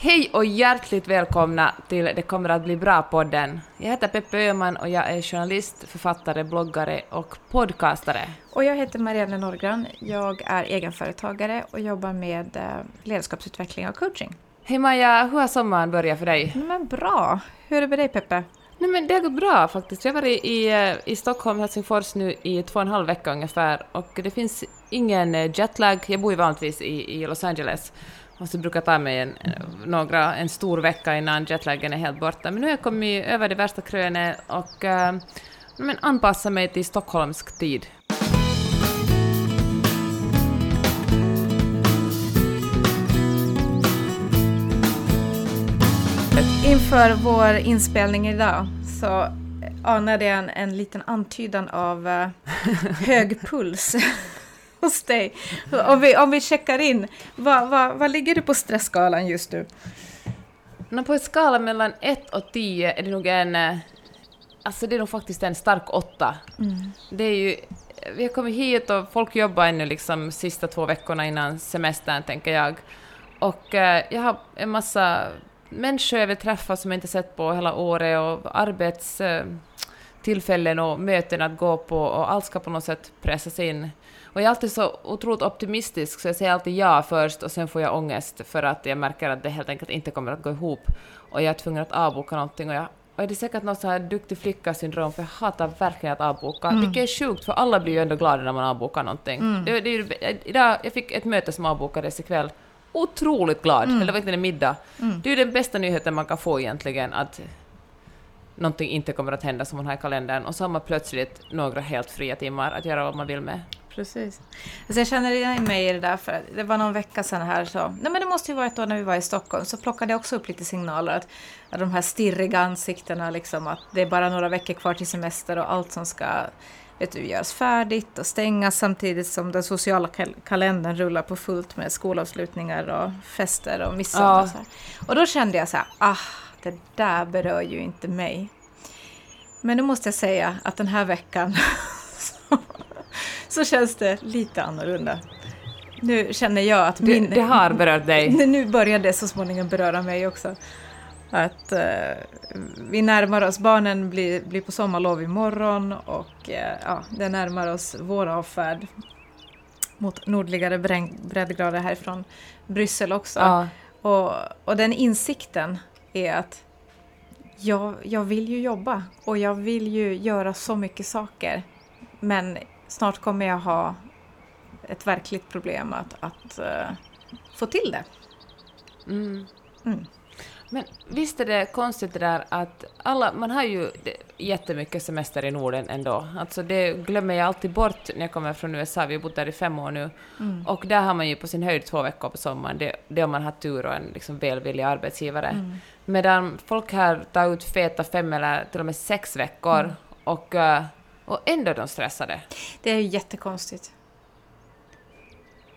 Hej och hjärtligt välkomna till Det kommer att bli bra-podden. Jag heter Peppe Öhman och jag är journalist, författare, bloggare och podcastare. Och jag heter Marianne Norgran. Jag är egenföretagare och jobbar med eh, ledarskapsutveckling och coaching. Hej Maja, hur har sommaren börjat för dig? Men bra! Hur är det med dig Peppe? Nej men det har gått bra faktiskt. Jag har varit i, eh, i Stockholm, Helsingfors nu i två och en halv vecka ungefär och det finns ingen eh, jetlag. Jag bor ju vanligtvis i, i Los Angeles och så brukar ta mig en, några, en stor vecka innan jetlagen är helt borta. Men nu har jag kommit över det värsta krönet och äh, men anpassat mig till stockholmsk tid. Inför vår inspelning idag så anade jag en, en liten antydan av uh, hög puls hos dig. Om vi, om vi checkar in, vad, vad, vad ligger du på stressskalan just nu? No, på en skala mellan 1 och 10 är det nog en... eh, Alltså det är nog faktiskt en stark åtta. Mm. Det är ju... Vi har kommit hit och folk jobbar ännu liksom sista två veckorna innan semestern, tänker jag. Och eh, jag har en massa människor jag vill träffa som jag inte sett på hela året och arbetstillfällen och möten att gå på och allt ska på något sätt pressas in. Och jag är alltid så otroligt optimistisk så jag säger alltid ja först och sen får jag ångest för att jag märker att det helt enkelt inte kommer att gå ihop och jag är tvungen att avboka någonting och jag och det är säkert något så här duktig flicka-syndrom, för jag hatar verkligen att avboka. Mm. Vilket är sjukt, för alla blir ju ändå glada när man avbokar någonting. Mm. Det, det idag, jag fick ett möte som avbokades ikväll. Otroligt glad, Mm. eller verkligen en middag. Mm. Det är ju den bästa nyheten man kan få egentligen, att någonting inte kommer att hända som man har i kalendern, och så har man plötsligt några helt fria timmar att göra vad man vill med. Precis. Alltså jag känner igen mig i det där, för det var någon vecka sedan här så, nej men det måste ju vara ett år när vi var i Stockholm, så plockade jag också upp lite signaler att, att de här stirriga ansiktena liksom, att det är bara några veckor kvar till semester och allt som ska vet du, göras färdigt och stängas samtidigt som den sociala kal- kalendern rullar på fullt med skolavslutningar och fester och midsommar. Ja. Och, och då kände jag så här, ah, det där berör ju inte mig. Men nu måste jag säga att den här veckan så, känns det lite annorlunda. Nu känner jag att Det, min... det har berört dig. Nu börjar det så småningom beröra mig också. Att eh, vi närmar oss, barnen blir, blir på sommarlov imorgon och eh, ja, det närmar oss vår avfärd mot nordligare breddgrader härifrån Bryssel också. Ja. Och, och den insikten är att jag, jag vill ju jobba och jag vill ju göra så mycket saker. Men snart kommer jag ha ett verkligt problem att, att eh, få till det. Mm. Mm. Men visst är det konstigt det där att alla, man har ju jättemycket semester i Norden ändå. Alltså det glömmer jag alltid bort när jag kommer från USA, vi har bott där i fem år nu. Mm. Och där har man ju på sin höjd två veckor på sommaren, det, det om man har tur och en liksom välvillig arbetsgivare. Mm. Medan folk här tar ut feta fem eller till och med sex veckor Mm. och, eh, och ändå är de stressade. Det är ju jättekonstigt.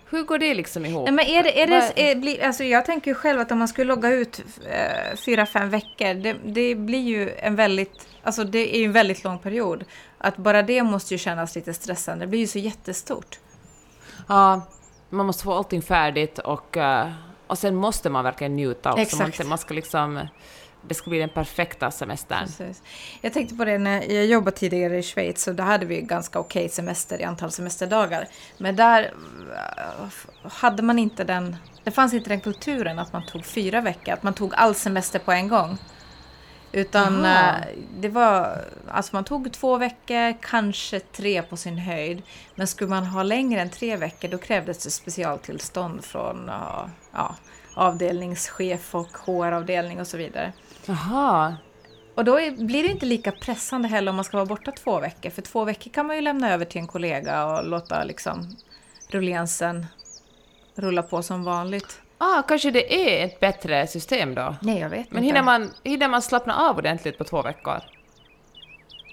Hur går det liksom ihop? Nej, men är det, är det, är, blir, alltså jag tänker ju själv att om man skulle logga ut eh, fyra, fem veckor, det, det blir ju en väldigt, alltså det är en väldigt lång period. Att bara det måste ju kännas lite stressande, det blir ju så jättestort. Ja, man måste få allting färdigt och, eh, och sen måste man verkligen njuta också. Man, Exakt. man ska liksom, det ska bli den perfekta semestern. Precis. Jag tänkte på det när jag jobbade tidigare i Schweiz så där hade vi ganska okej semester i antal semesterdagar. Men där eh, hade man inte den, det fanns inte den kulturen att man tog fyra veckor, att man tog all semester på en gång. Utan Aha. eh, det var, alltså man tog två veckor, kanske tre på sin höjd. Men skulle man ha längre än tre veckor då krävdes det specialtillstånd från ja, ja, avdelningschef och HR-avdelning och så vidare. Jaha. Och då är, blir det inte lika pressande heller om man ska vara borta två veckor. För två veckor kan man ju lämna över till en kollega och låta liksom rulliansen rulla på som vanligt. Ah, kanske det är ett bättre system då? Nej, jag vet Men inte. hinner man, hinner man slappna av ordentligt på två veckor?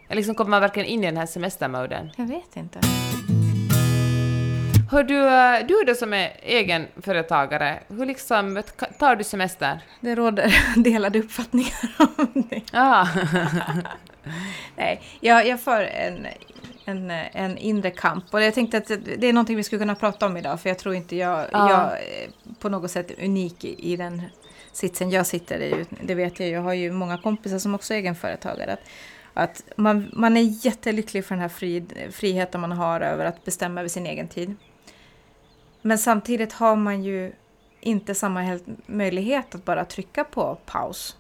Eller liksom kommer man verkligen in i den här semestermoden? Jag vet inte. Hör du, du då som är egenföretagare, hur liksom tar du semester? Det råder delade uppfattningar om det. Ah. Nej, jag, jag för en, en, en inre kamp och jag tänkte att det är någonting vi skulle kunna prata om idag för jag tror inte jag, Ja. jag är på något sätt unik i, i den sitsen jag sitter i, det vet jag, jag har ju många kompisar som också är egenföretagare, att, att man, man är jättelycklig för den här fri, friheten man har över att bestämma över sin egen tid. Men samtidigt har man ju inte samma möjlighet att bara trycka på paus.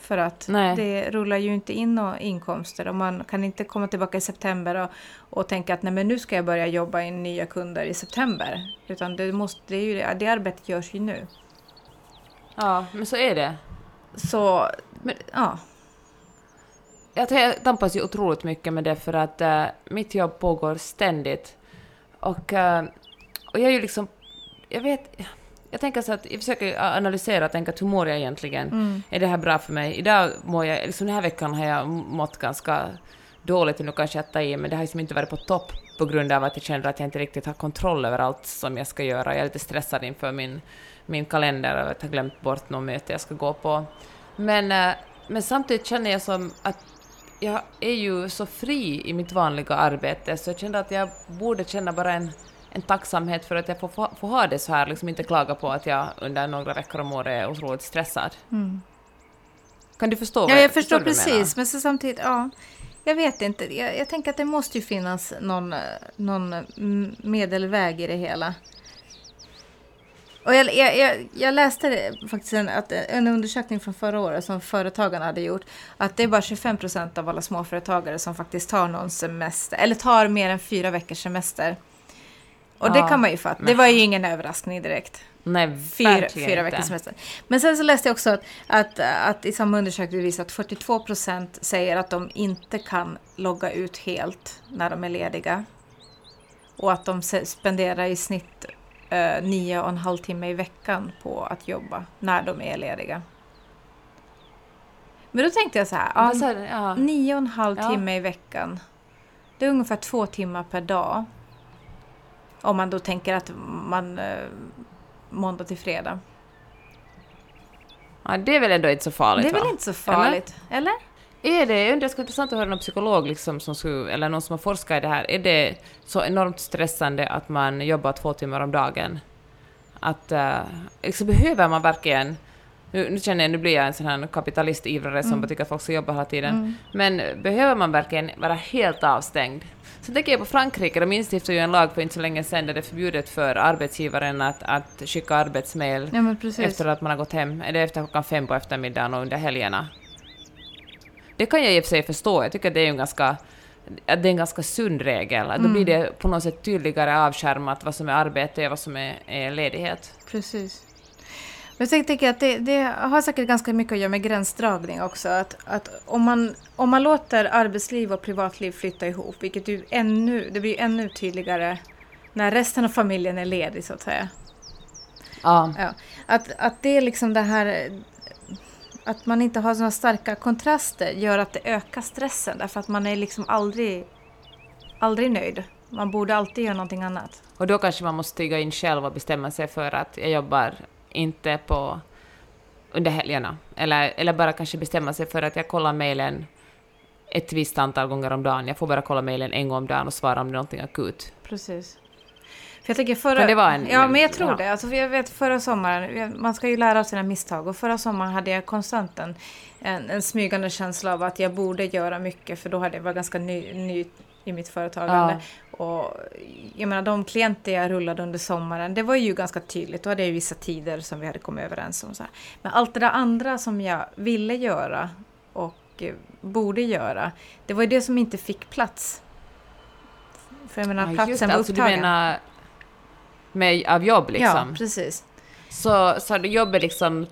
För att Nej. det rullar ju inte in några inkomster och man kan inte komma tillbaka i september och, och tänka att Nej, men nu ska jag börja jobba in nya kunder i september. Utan det, måste, det, är ju, det arbetet görs ju nu. Ja, men så är det. Så, men, ja. Jag tampas ju otroligt mycket med det för att uh, mitt jobb pågår ständigt. Och, uh, och jag är ju liksom... Jag vet jag tänker så att jag försöker analysera och tänka hur mår jag egentligen? Mm. Är det här bra för mig? Idag mår jag, liksom den här veckan har jag mått ganska dåligt, nu kanske jag tar i, men det har liksom inte varit på topp på grund av att jag känner att jag inte riktigt har kontroll över allt som jag ska göra. Jag är lite stressad inför min, min kalender och att jag har glömt bort något möte jag ska gå på. Men, eh, men samtidigt känner jag som att jag är ju så fri i mitt vanliga arbete, så jag kände att jag borde känna bara en en tacksamhet för att jag får, får ha det så här, liksom inte klaga på att jag under några veckor om året är otroligt stressad. Mm. Kan du förstå? Ja, jag, jag förstår precis, men så samtidigt, ja. Jag vet inte, jag, jag, tänker att det måste ju finnas någon, någon medelväg i det hela. Och jag, jag, jag läste faktiskt en, att en undersökning från förra året som Företagarna hade gjort, att det är bara 25 procent av alla småföretagare som faktiskt tar någon semester, eller tar mer än fyra veckors semester. Och det kan man ju fatta. Det var ju ingen överraskning direkt. Nej, fyra, fyra veckors semester. Men sen så läste jag också att, att, att i samma undersökning visar att 42 procent säger att de inte kan logga ut helt när de är lediga. Och att de spenderar i snitt uh, nio och en halv timme i veckan på att jobba när de är lediga. Men då tänkte jag så här, ja, nio och en halv timme i veckan. Det är ungefär två timmar per dag. Om man då tänker att man eh, måndag till fredag. Ja, det är väl ändå inte så farligt Det är väl inte så farligt? Eller? eller? Är det, det skulle vara intressant att höra någon psykolog liksom som skulle, eller någon som har forskat i det här, är det så enormt stressande att man jobbar två timmar om dagen? Att, uh, liksom behöver man verkligen nu, nu känner jag, nu blir jag en sån här kapitalistivrare som mm. tycker att folk ska jobba hela tiden. Mm. Men behöver man verkligen vara helt avstängd? Så tänker jag på Frankrike, de instiftade ju en lag för inte så länge sedan där det är förbjudet för arbetsgivaren att, att skicka arbetsmail ja, efter att man har gått hem, eller efter klockan fem på eftermiddagen och under helgerna. Det kan jag i och för sig förstå, jag tycker att det är en ganska det är en ganska sund regel. Mm. Då blir mm. det på något sätt tydligare avskärmat vad som är arbete och vad som är, är ledighet. Precis. Men jag tänker att det, det, har säkert ganska mycket att göra med gränsdragning också. Att, att om, man, om man låter arbetsliv och privatliv flytta ihop, vilket ju ännu, det blir ännu tydligare när resten av familjen är ledig så att säga. Ja. ja. Att, att det är liksom det här att man inte har sådana starka kontraster gör att det ökar stressen därför att man är liksom aldrig, aldrig nöjd. Man borde alltid göra någonting annat. Och då kanske man måste stiga in själv och bestämma sig för att jag jobbar inte på under helgerna. Eller, eller bara kanske bestämma sig för att jag kollar mejlen ett visst antal gånger om dagen. Jag får bara kolla mejlen en gång om dagen och svara om det är någonting akut. Precis. För jag tänker förra... För det var en, ja, men jag tror ja. det. Alltså, jag vet förra sommaren, man ska ju lära av sina misstag. Och förra sommaren hade jag konstant en, en, en smygande känsla av att jag borde göra mycket. För då hade jag varit ganska ny, ny i mitt företagande. Ja. Och jag menar de klienter jag rullade under sommaren, det var ju ganska tydligt. Då hade jag ju vissa tider som vi hade kommit överens om. Så här. Men allt det där andra som jag ville göra och eh, borde göra, det var ju det som inte fick plats. För jag menar, ja, platsen var alltså, upptagen. Du menar med, av jobb liksom? Ja, precis. Så, så jobbet liksom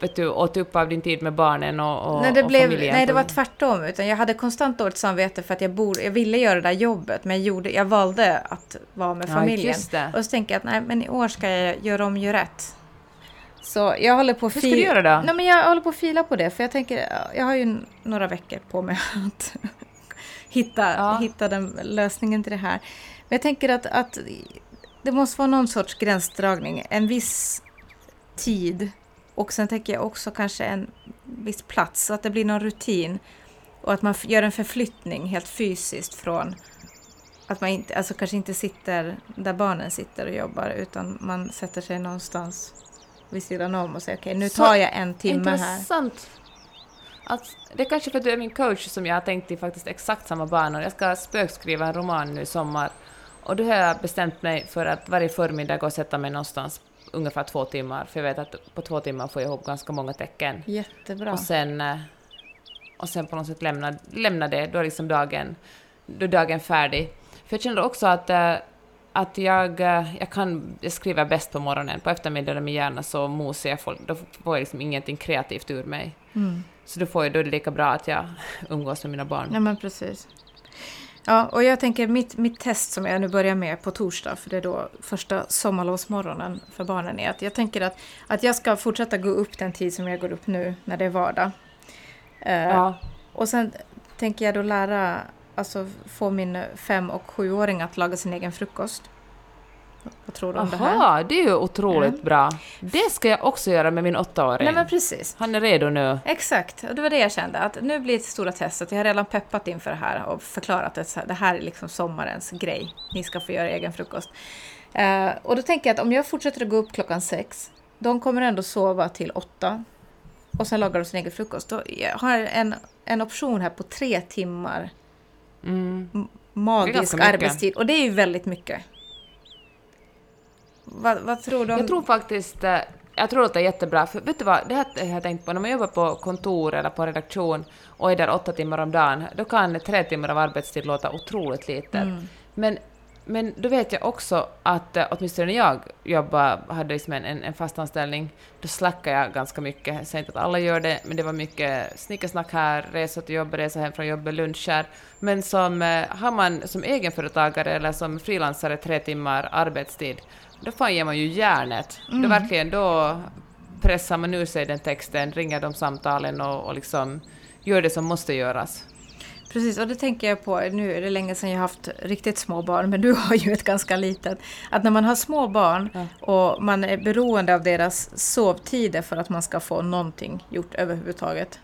vet du, åt upp av din tid med barnen och, och, nej, det och blev, familjen? Nej, det var tvärtom. Utan jag hade konstant dåligt samvete för att jag, borde, jag ville göra det där jobbet, men jag, gjorde, jag valde att vara med familjen. Ja, och så tänker jag att nej, men i år ska jag göra om, göra rätt. Så jag håller på Hur ska du göra då? Nej, men jag håller på att fila på det, för jag tänker, jag har ju några veckor på mig att hitta, ja. hitta den lösningen till det här. Men jag tänker att, att det måste vara någon sorts gränsdragning, en viss tid och sen tänker jag också kanske en viss plats, så att det blir någon rutin. Och att man gör en förflyttning helt fysiskt från att man inte, alltså kanske inte sitter där barnen sitter och jobbar utan man sätter sig någonstans vid sidan om och säga okej okay, nu tar jag en timme här. Intressant. Alltså, det är kanske för att du är min coach som jag har tänkt i faktiskt exakt samma banor. Jag ska spökskriva en roman nu i sommar och då har jag bestämt mig för att varje förmiddag gå och sätta mig någonstans ungefär två timmar, för jag vet att på två timmar får jag ihop ganska många tecken. Jättebra. Och sen, eh, och sen på något sätt lämna, lämna det, då är liksom dagen, då är dagen färdig. För jag känner också att, eh, att jag, eh, jag kan jag skriver bäst på morgonen, på eftermiddagen är min hjärna så mosig, jag får, då får jag liksom ingenting kreativt ur mig. Mm. Så då, får jag, då är det lika bra att jag umgås med mina barn. Ja, men precis. Ja, och jag tänker mitt, mitt test som jag nu börjar med på torsdag, för det är då första sommarlovsmorgonen för barnen, är att jag tänker att, att jag ska fortsätta gå upp den tid som jag går upp nu när det är vardag. Uh, ja. Och sen tänker jag då lära, alltså få min fem och sjuåring att laga sin egen frukost. Vad tror du om Aha, det här? det är ju otroligt mm. bra. Det ska jag också göra med min åttaåring. Nej, men precis. Han är redo nu. Exakt, och det var det jag kände. Att nu blir det stora testet. Jag har redan peppat inför det här och förklarat att det här är liksom sommarens grej. Ni ska få göra egen frukost. Uh, och då tänker jag att om jag fortsätter att gå upp klockan sex, de kommer ändå sova till åtta och sen lagar de sin egen frukost. Då jag har en, en option här på tre timmar mm. magisk arbetstid. Och det är ju väldigt mycket. Vad, vad tror du om... Jag tror faktiskt... Eh, jag tror att det är jättebra, för vet du vad, det här har jag tänkt på, när man jobbar på kontor eller på redaktion och är där åtta timmar om dagen, då kan tre timmar av arbetstid låta otroligt lite. Mm. Men, men då vet jag också att, eh, åtminstone när jag jobbade, hade liksom en, en, fast anställning, då slackade jag ganska mycket. Jag säger inte att alla gör det, men det var mycket snickersnack här, resa till jobbet, resa hem från jobbet, luncher. Men som, eh, har man som egenföretagare eller som frilansare tre timmar arbetstid, då fan ger man ju järnet. Mm. Då verkligen, då pressar man ur sig den texten, ringer de samtalen och, och liksom gör det som måste göras. Precis, och det tänker jag på, nu är det länge sedan jag haft riktigt små barn, men du har ju ett ganska litet. Att när man har små barn och man är beroende av deras sovtider för att man ska få någonting gjort överhuvudtaget,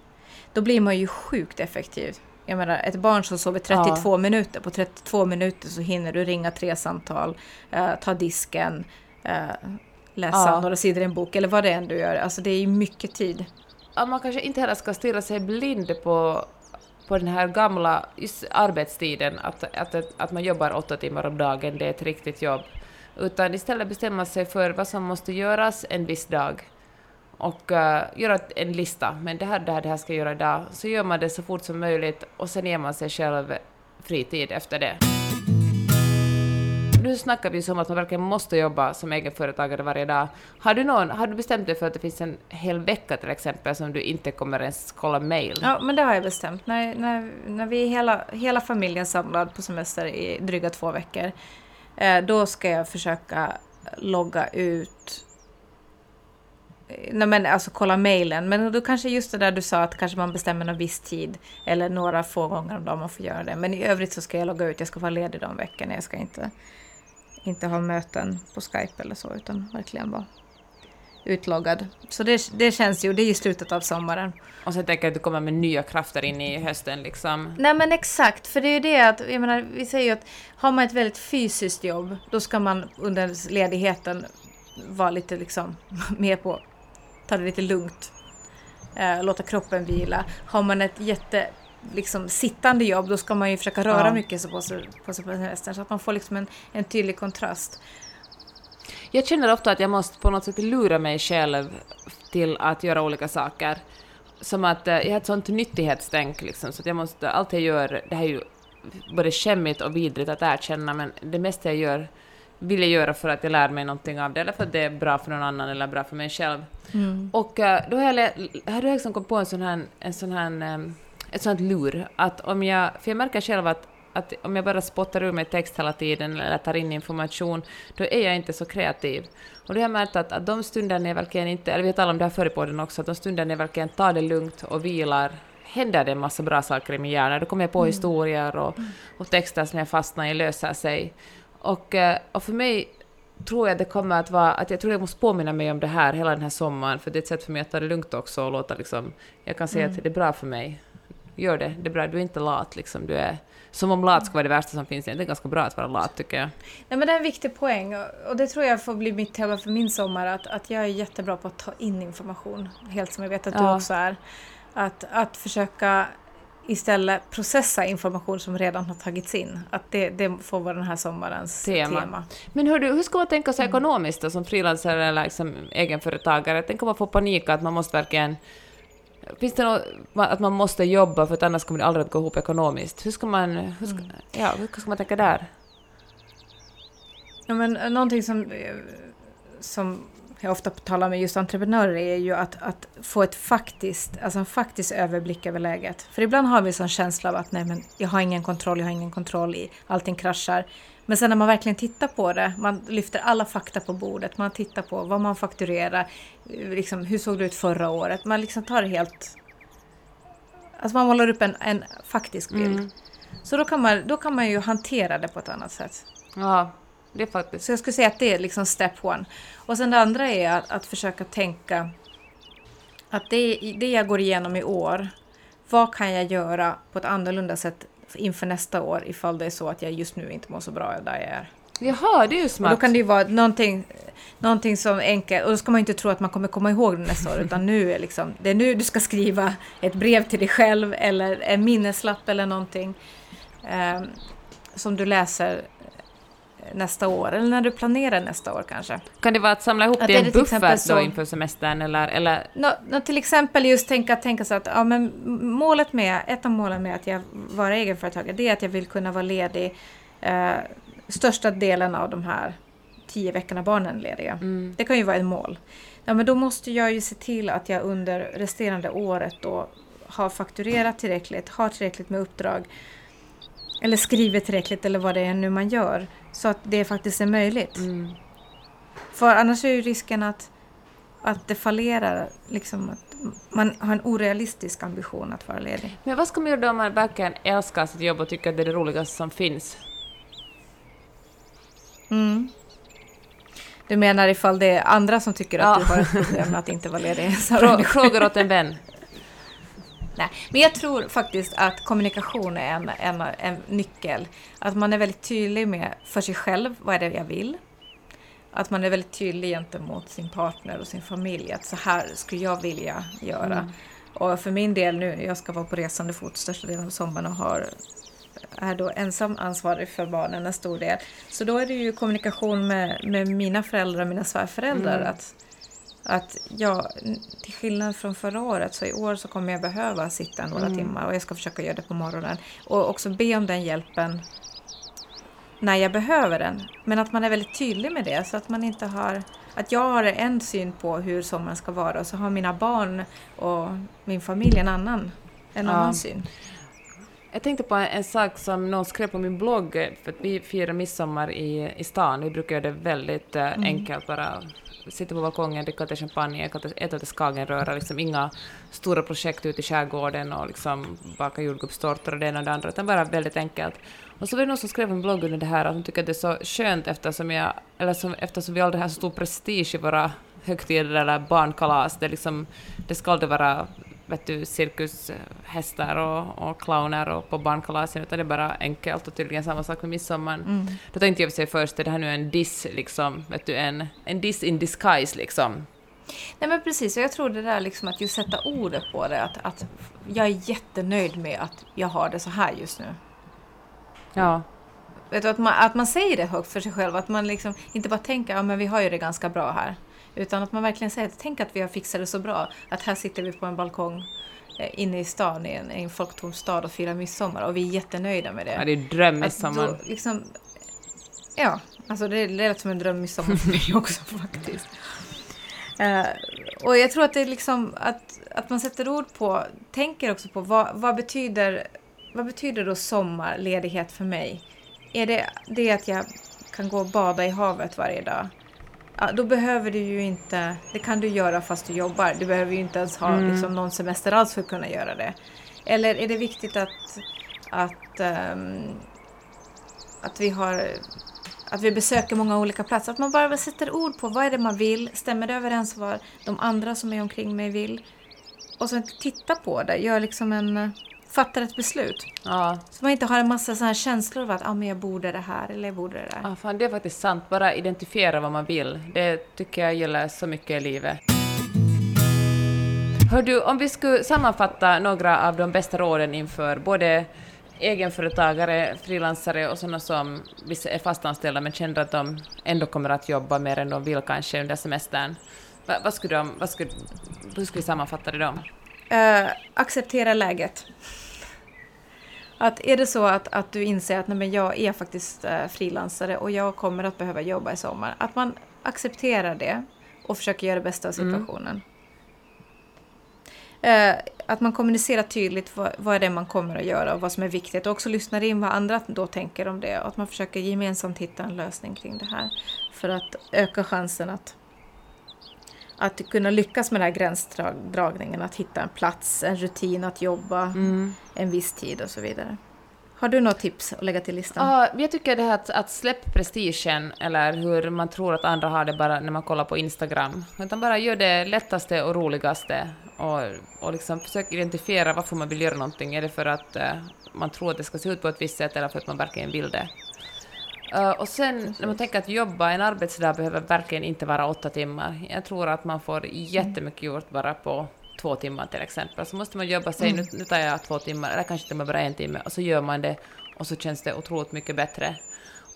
då blir man ju sjukt effektiv. Jag menar, ett barn som sover 32 ja. minuter, på 32 minuter så hinner du ringa tre samtal, eh, ta disken, eh, läsa ja. några sidor i en bok eller vad det än du gör. Alltså det är ju mycket tid. Ja, man kanske inte heller ska stirra sig blind på, på den här gamla arbetstiden, att, att, att man jobbar åtta timmar om dagen, det är ett riktigt jobb. Utan istället bestämma sig för vad som måste göras en viss dag och uh, göra en lista. Men det här, det här, det här ska jag göra idag. Så gör man det så fort som möjligt och sen ger man sig själv fritid efter det. Nu snackar vi som att man verkligen måste jobba som egenföretagare varje dag. Har du, någon, har du bestämt dig för att det finns en hel vecka till exempel som du inte kommer ens kolla mail? Ja, men det har jag bestämt. När, när, när vi är hela, hela familjen samlad på semester i dryga två veckor, eh, då ska jag försöka logga ut Nej, men alltså kolla mejlen. Men då kanske just det där du sa att kanske man bestämmer någon viss tid eller några få gånger om dagen man får göra det. Men i övrigt så ska jag logga ut. Jag ska vara ledig de veckorna. Jag ska inte, inte ha möten på Skype eller så utan verkligen vara utloggad. Så det, det känns ju, det är ju slutet av sommaren. Och sen tänker jag att du kommer med nya krafter in i hösten liksom. Nej men exakt, för det är ju det att, jag menar, vi säger ju att har man ett väldigt fysiskt jobb, då ska man under ledigheten vara lite liksom med på ta det lite lugnt. Eh, låta kroppen vila. Har man ett jätte liksom, sittande jobb då ska man ju försöka röra ja. mycket på sig på, sig på semestern så att man får liksom en, en tydlig kontrast. Jag känner ofta att jag måste på något sätt lura mig själv till att göra olika saker. Som att eh, jag har ett sånt nyttighetstänk liksom, så att jag måste, allt jag gör, det här är ju både skämmigt och vidrigt att erkänna, men det mesta jag gör vill jag göra för att jag lär mig någonting av det, eller för att det är bra för någon annan eller bra för mig själv. Mm. Och uh, då har jag, har jag liksom kommit på en sån här, en sån här, um, ett sånt lur, att om jag, för jag märker själv att att om jag bara spottar ur mig text hela tiden eller tar in information, då är jag inte så kreativ. Och då har jag märkt att, att de stunder jag verkligen inte, eller vi har talat om det här förr i podden också, att de stunder jag verkligen tar det lugnt och vilar, händer det en massa bra saker i min hjärna. Då kommer jag på mm. historier och, och texter som jag fastnar i löser sig. Och, eh, och för mig tror jag det kommer att vara att jag tror jag måste påminna mig om det här hela den här sommaren, för det är ett sätt för mig att ta det lugnt också och låta liksom, jag kan säga mm. att det är bra för mig. Gör det. Det är bra, du är inte lat liksom. Du är, som om lat ska vara det värsta som finns. Det är ganska bra att vara lat tycker jag. Nej, men det är en viktig poäng och, det tror jag får bli mitt tema för min sommar. Att, att jag är jättebra på att ta in information, helt som jag vet att du Ja. också är. Att, att försöka istället processa information som redan har tagits in. Att det, det får vara den här sommarens Tema. tema. Men hur, hur ska man tänka sig ekonomiskt då, som frilansare eller liksom egenföretagare? Tänk om man får panik att man måste verkligen... Finns det något, att man måste jobba för att annars kommer det aldrig att gå ihop ekonomiskt? Hur ska man... Hur ska, ja, hur ska man tänka där? Ja, men eh, någonting som, eh, som jag ofta talar med just entreprenörer är ju att, att få ett faktiskt, alltså en faktisk överblick över läget. För ibland har vi en känsla av att nej men jag har ingen kontroll, jag har ingen kontroll, i, allting kraschar. Men sen när man verkligen tittar på det, man lyfter alla fakta på bordet, man tittar på vad man fakturerar, liksom, hur såg det ut förra året, man liksom tar helt... Alltså man målar upp en, en faktisk bild. Mm. Så då kan, man, då kan man ju hantera det på ett annat sätt. Ja, det är faktiskt... Så jag skulle säga att det är liksom step one. Och sen det andra är att, att försöka tänka att det, det jag går igenom i år, vad kan jag göra på ett annorlunda sätt inför nästa år ifall det är så att jag just nu inte mår så bra där jag är. Jaha, det är ju Och smart. då kan det ju vara någonting, någonting som enkelt, och då ska man ju inte tro att man kommer komma ihåg det nästa år, utan nu är liksom, det är nu du ska skriva ett brev till dig själv eller en minneslapp eller någonting eh, som du läser nästa år, eller när du planerar nästa år kanske. Kan det vara att samla ihop Att det en buffert då inför semestern eller... eller Nå, nå, till exempel just tänka, tänka så att ja, men målet med, ett av målen med att jag vara egenföretagare det är att jag vill kunna vara ledig eh, största delen av de här tio veckorna barnen är lediga. mm, Det kan ju vara ett mål. Ja, men då måste jag ju se till att jag under resterande året då har fakturerat tillräckligt, har tillräckligt med uppdrag eller skriver tillräckligt eller vad det är nu man gör så att det faktiskt är möjligt. mm. För annars är ju risken att, att det fallerar, liksom att man har en orealistisk ambition att vara ledig. Men vad ska man göra då om man verkligen älskar sitt jobb och tycker att det är det roligaste som finns? Mm. Du menar ifall det är andra som tycker att Ja. du har ett problem med att inte vara ledig? Frågor åt en vän. Nej, men jag tror faktiskt att kommunikation är en, en, en nyckel. Att man är väldigt tydlig med för sig själv, vad är det jag vill? Att man är väldigt tydlig gentemot sin partner och sin familj, att så här skulle jag vilja göra. Mm. Och för min del nu, jag ska vara på resande fot största delen av sommaren och har, är då ensam ansvarig för barnen en stor del. Så då är det ju kommunikation med, med mina föräldrar och mina svärföräldrar. Mm. Att, att jag, till skillnad från förra året, så i år så kommer jag behöva sitta några Mm. timmar och jag ska försöka göra det på morgonen. Och också be om den hjälpen när jag behöver den. Men att man är väldigt tydlig med det så att man inte har... Att jag har en syn på hur sommaren ska vara och så har mina barn och min familj en annan, en Ja. annan syn. Jag tänkte på en, sak som någon skrev på min blogg, för att vi firar midsommar i, i stan. Vi brukar göra det väldigt eh, enkelt, bara sitta på balkongen, dricka lite champagne, äta lite- skagenröra, liksom inga stora projekt ute i skärgården och liksom baka jordgubbstårtor och det ena och det andra, utan bara väldigt enkelt. Och så var det någon som skrev en blogg under det här att hon tycker att det är så skönt eftersom, jag, eller som, eftersom vi aldrig har så stor prestige i våra högtider eller barnkalas. Det, liksom, det ska aldrig vara vet du, cirkushästar och, och clowner och på barnkalasen, utan det är bara enkelt och tydligen samma sak med midsommar. Mm. Då tänkte jag för sig först, är det här nu en diss, liksom, vet du, en, en diss in disguise, liksom. Nej men precis, och jag tror det där liksom att just sätta ordet på det, att, att jag är jättenöjd med att jag har det så här just nu. Ja. Vet du, att, man, att man säger det högt för sig själv, att man liksom inte bara tänker ja men vi har ju det ganska bra här. Utan att man verkligen säger tänk att vi har fixat det så bra, att här sitter vi på en balkong eh, inne i stan, i en, i en folktom stad och firar midsommar och vi är jättenöjda med det. ja, det är Att drömmidsommar. då liksom, ja, alltså det lät som en drömmidsommar för mig också faktiskt. Eh, och jag tror att det är liksom att, att man sätter ord på, tänker också på vad, vad, betyder, vad betyder då sommarledighet för mig? Är det det att jag kan gå och bada i havet varje dag? Ja, då behöver du ju inte, det kan du göra fast du jobbar. Du behöver ju inte ens ha Mm. liksom, någon semester alls för att kunna göra det. Eller är det viktigt att, att, ehm, att vi har att vi besöker många olika platser. Att man bara sätter ord på vad är det man vill, stämmer det överens vad de andra som är omkring mig vill. Och sen titta på det, gör liksom en, fattar ett beslut. Ja. Så man inte har en massa såna här känslor av att ah, men jag borde det här eller jag borde det där. ja, fan det är faktiskt sant. Bara identifiera vad man vill. Det tycker jag gäller så mycket i livet. Hör du, om vi skulle sammanfatta några av de bästa råden inför både egenföretagare, frilansare och sådana som vissa är fastanställda men känner att de ändå kommer att jobba mer än de vill kanske under semestern. Va, vad skulle de, vad skulle, hur skulle vi sammanfatta det då? Eh, acceptera läget. Att är det så att, att du inser att nej, men jag är faktiskt uh, frilansare och jag kommer att behöva jobba i sommar. Att man accepterar det och försöker göra det bästa av situationen. Eh, att man kommunicerar tydligt vad, vad är det man kommer att göra och vad som är viktigt. Och också lyssnar in vad andra då tänker om det. Och att man försöker gemensamt hitta en lösning kring det här. För att öka chansen att, att kunna lyckas med den här gränsdragningen. Att hitta en plats, en rutin att jobba Mm. en viss tid och så vidare. Har du något tips att lägga till listan? Ja, jag tycker det här att, att släpp prestigen, eller hur man tror att andra har det bara när man kollar på Instagram. Utan bara gör det lättaste och roligaste. Och, och liksom försök identifiera varför man vill göra någonting. Är det för att eh, man tror att det ska se ut på ett visst sätt, eller för att man verkligen vill det? Och sen när man tänker att jobba, en arbetsdag behöver verkligen inte vara åtta timmar. Jag tror att man får jättemycket gjort bara på två timmar till exempel. Så måste man jobba sig, nu, nu tar jag två timmar, eller kanske till och med bara en timme, och så gör man det och så känns det otroligt mycket bättre.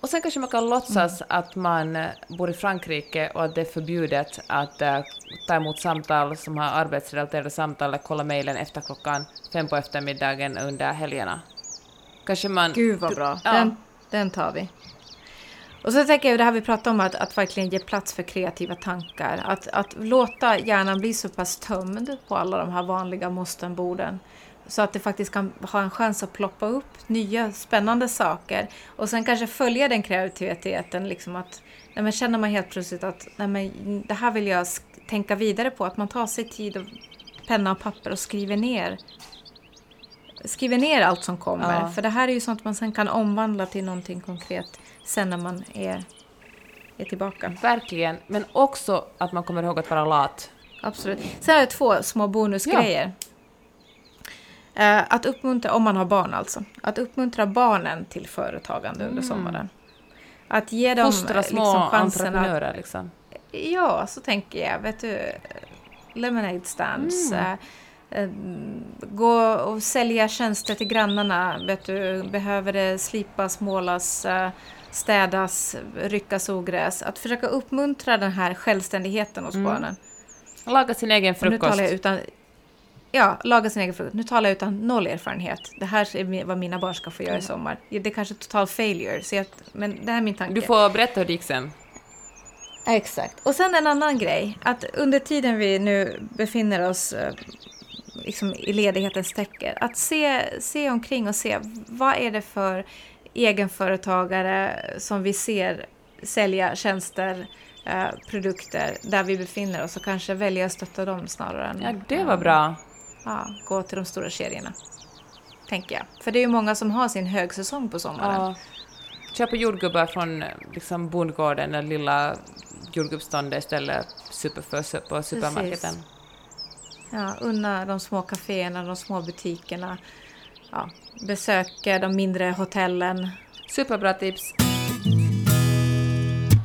Och sen kanske man kan låtsas att man eh, bor i Frankrike och att det är förbjudet att eh, ta emot samtal som har arbetsrelaterade samtal eller kolla mejlen efter klockan fem på eftermiddagen under helgerna. Kanske man... Gud vad bra, Ja. den, den tar vi. Och så tänker jag det här vi pratade om, att, att verkligen ge plats för kreativa tankar. Att, att låta hjärnan bli så pass tömd på alla de här vanliga måstenborden. Så att det faktiskt kan ha en chans att ploppa upp nya spännande saker. Och sen kanske följa den kreativiteten. Liksom att, nej men känner man helt plötsligt att nej men, det här vill jag tänka vidare på. Att man tar sig tid och penna och papper och skriver ner skriver ner allt som kommer. Ja. För det här är ju sånt man sen kan omvandla till någonting konkret sen när man är, är tillbaka. Verkligen, men också att man kommer ihåg att vara lat. Absolut. Sen har jag två små bonusgrejer. Eh, att uppmuntra, om man har barn alltså, att uppmuntra barnen till företagande under sommaren. Att ge dem Mm. Fostra eh, små liksom chansen att entreprenörer liksom. Ja, så tänker jag. Vet du, lemonade stands. Mm. eh, gå och sälja tjänster till grannarna. Vet du, behöver det slipas, målas, eh, städas, ryckas ogräs. Att försöka uppmuntra den här självständigheten hos Mm. barnen. Laga sin egen Och nu frukost. talar jag utan... Ja, laga sin egen frukost. Nu talar jag utan noll erfarenhet. Det här är vad mina barn ska få göra i sommar. Det är kanske total failure, så jag, men det här är min tanke. Du får berätta hur det gick sen. Exakt. Och sen en annan grej. Att under tiden vi nu befinner oss eh, liksom i ledighetens tecken. Att se, se omkring och se vad är det för egenföretagare som vi ser sälja tjänster, eh, produkter där vi befinner oss och kanske välja att stötta dem snarare än Ja, det var eh, bra. Ja, gå till de stora kedjorna. Tänker jag. För det är ju många som har sin högsäsong på sommaren. Ja. Köpa jordgubbar från liksom bondgården, det lilla jordgubbsståndet istället super för på supermarketen. Ja, unna de små kaféerna, de små butikerna. Ja, besöka de mindre hotellen. Superbra tips.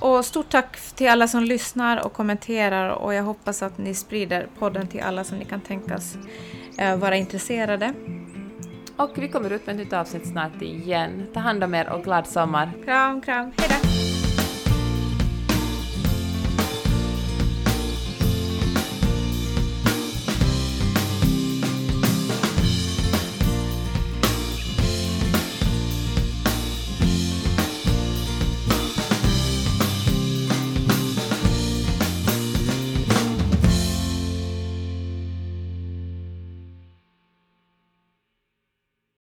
Och stort tack till alla som lyssnar och kommenterar och jag hoppas att ni sprider podden till alla som ni kan tänkas eh, vara intresserade. Och vi kommer ut med ett nytt avsnitt snart igen. Ta hand om er och glad sommar. Kram, kram, hejdå!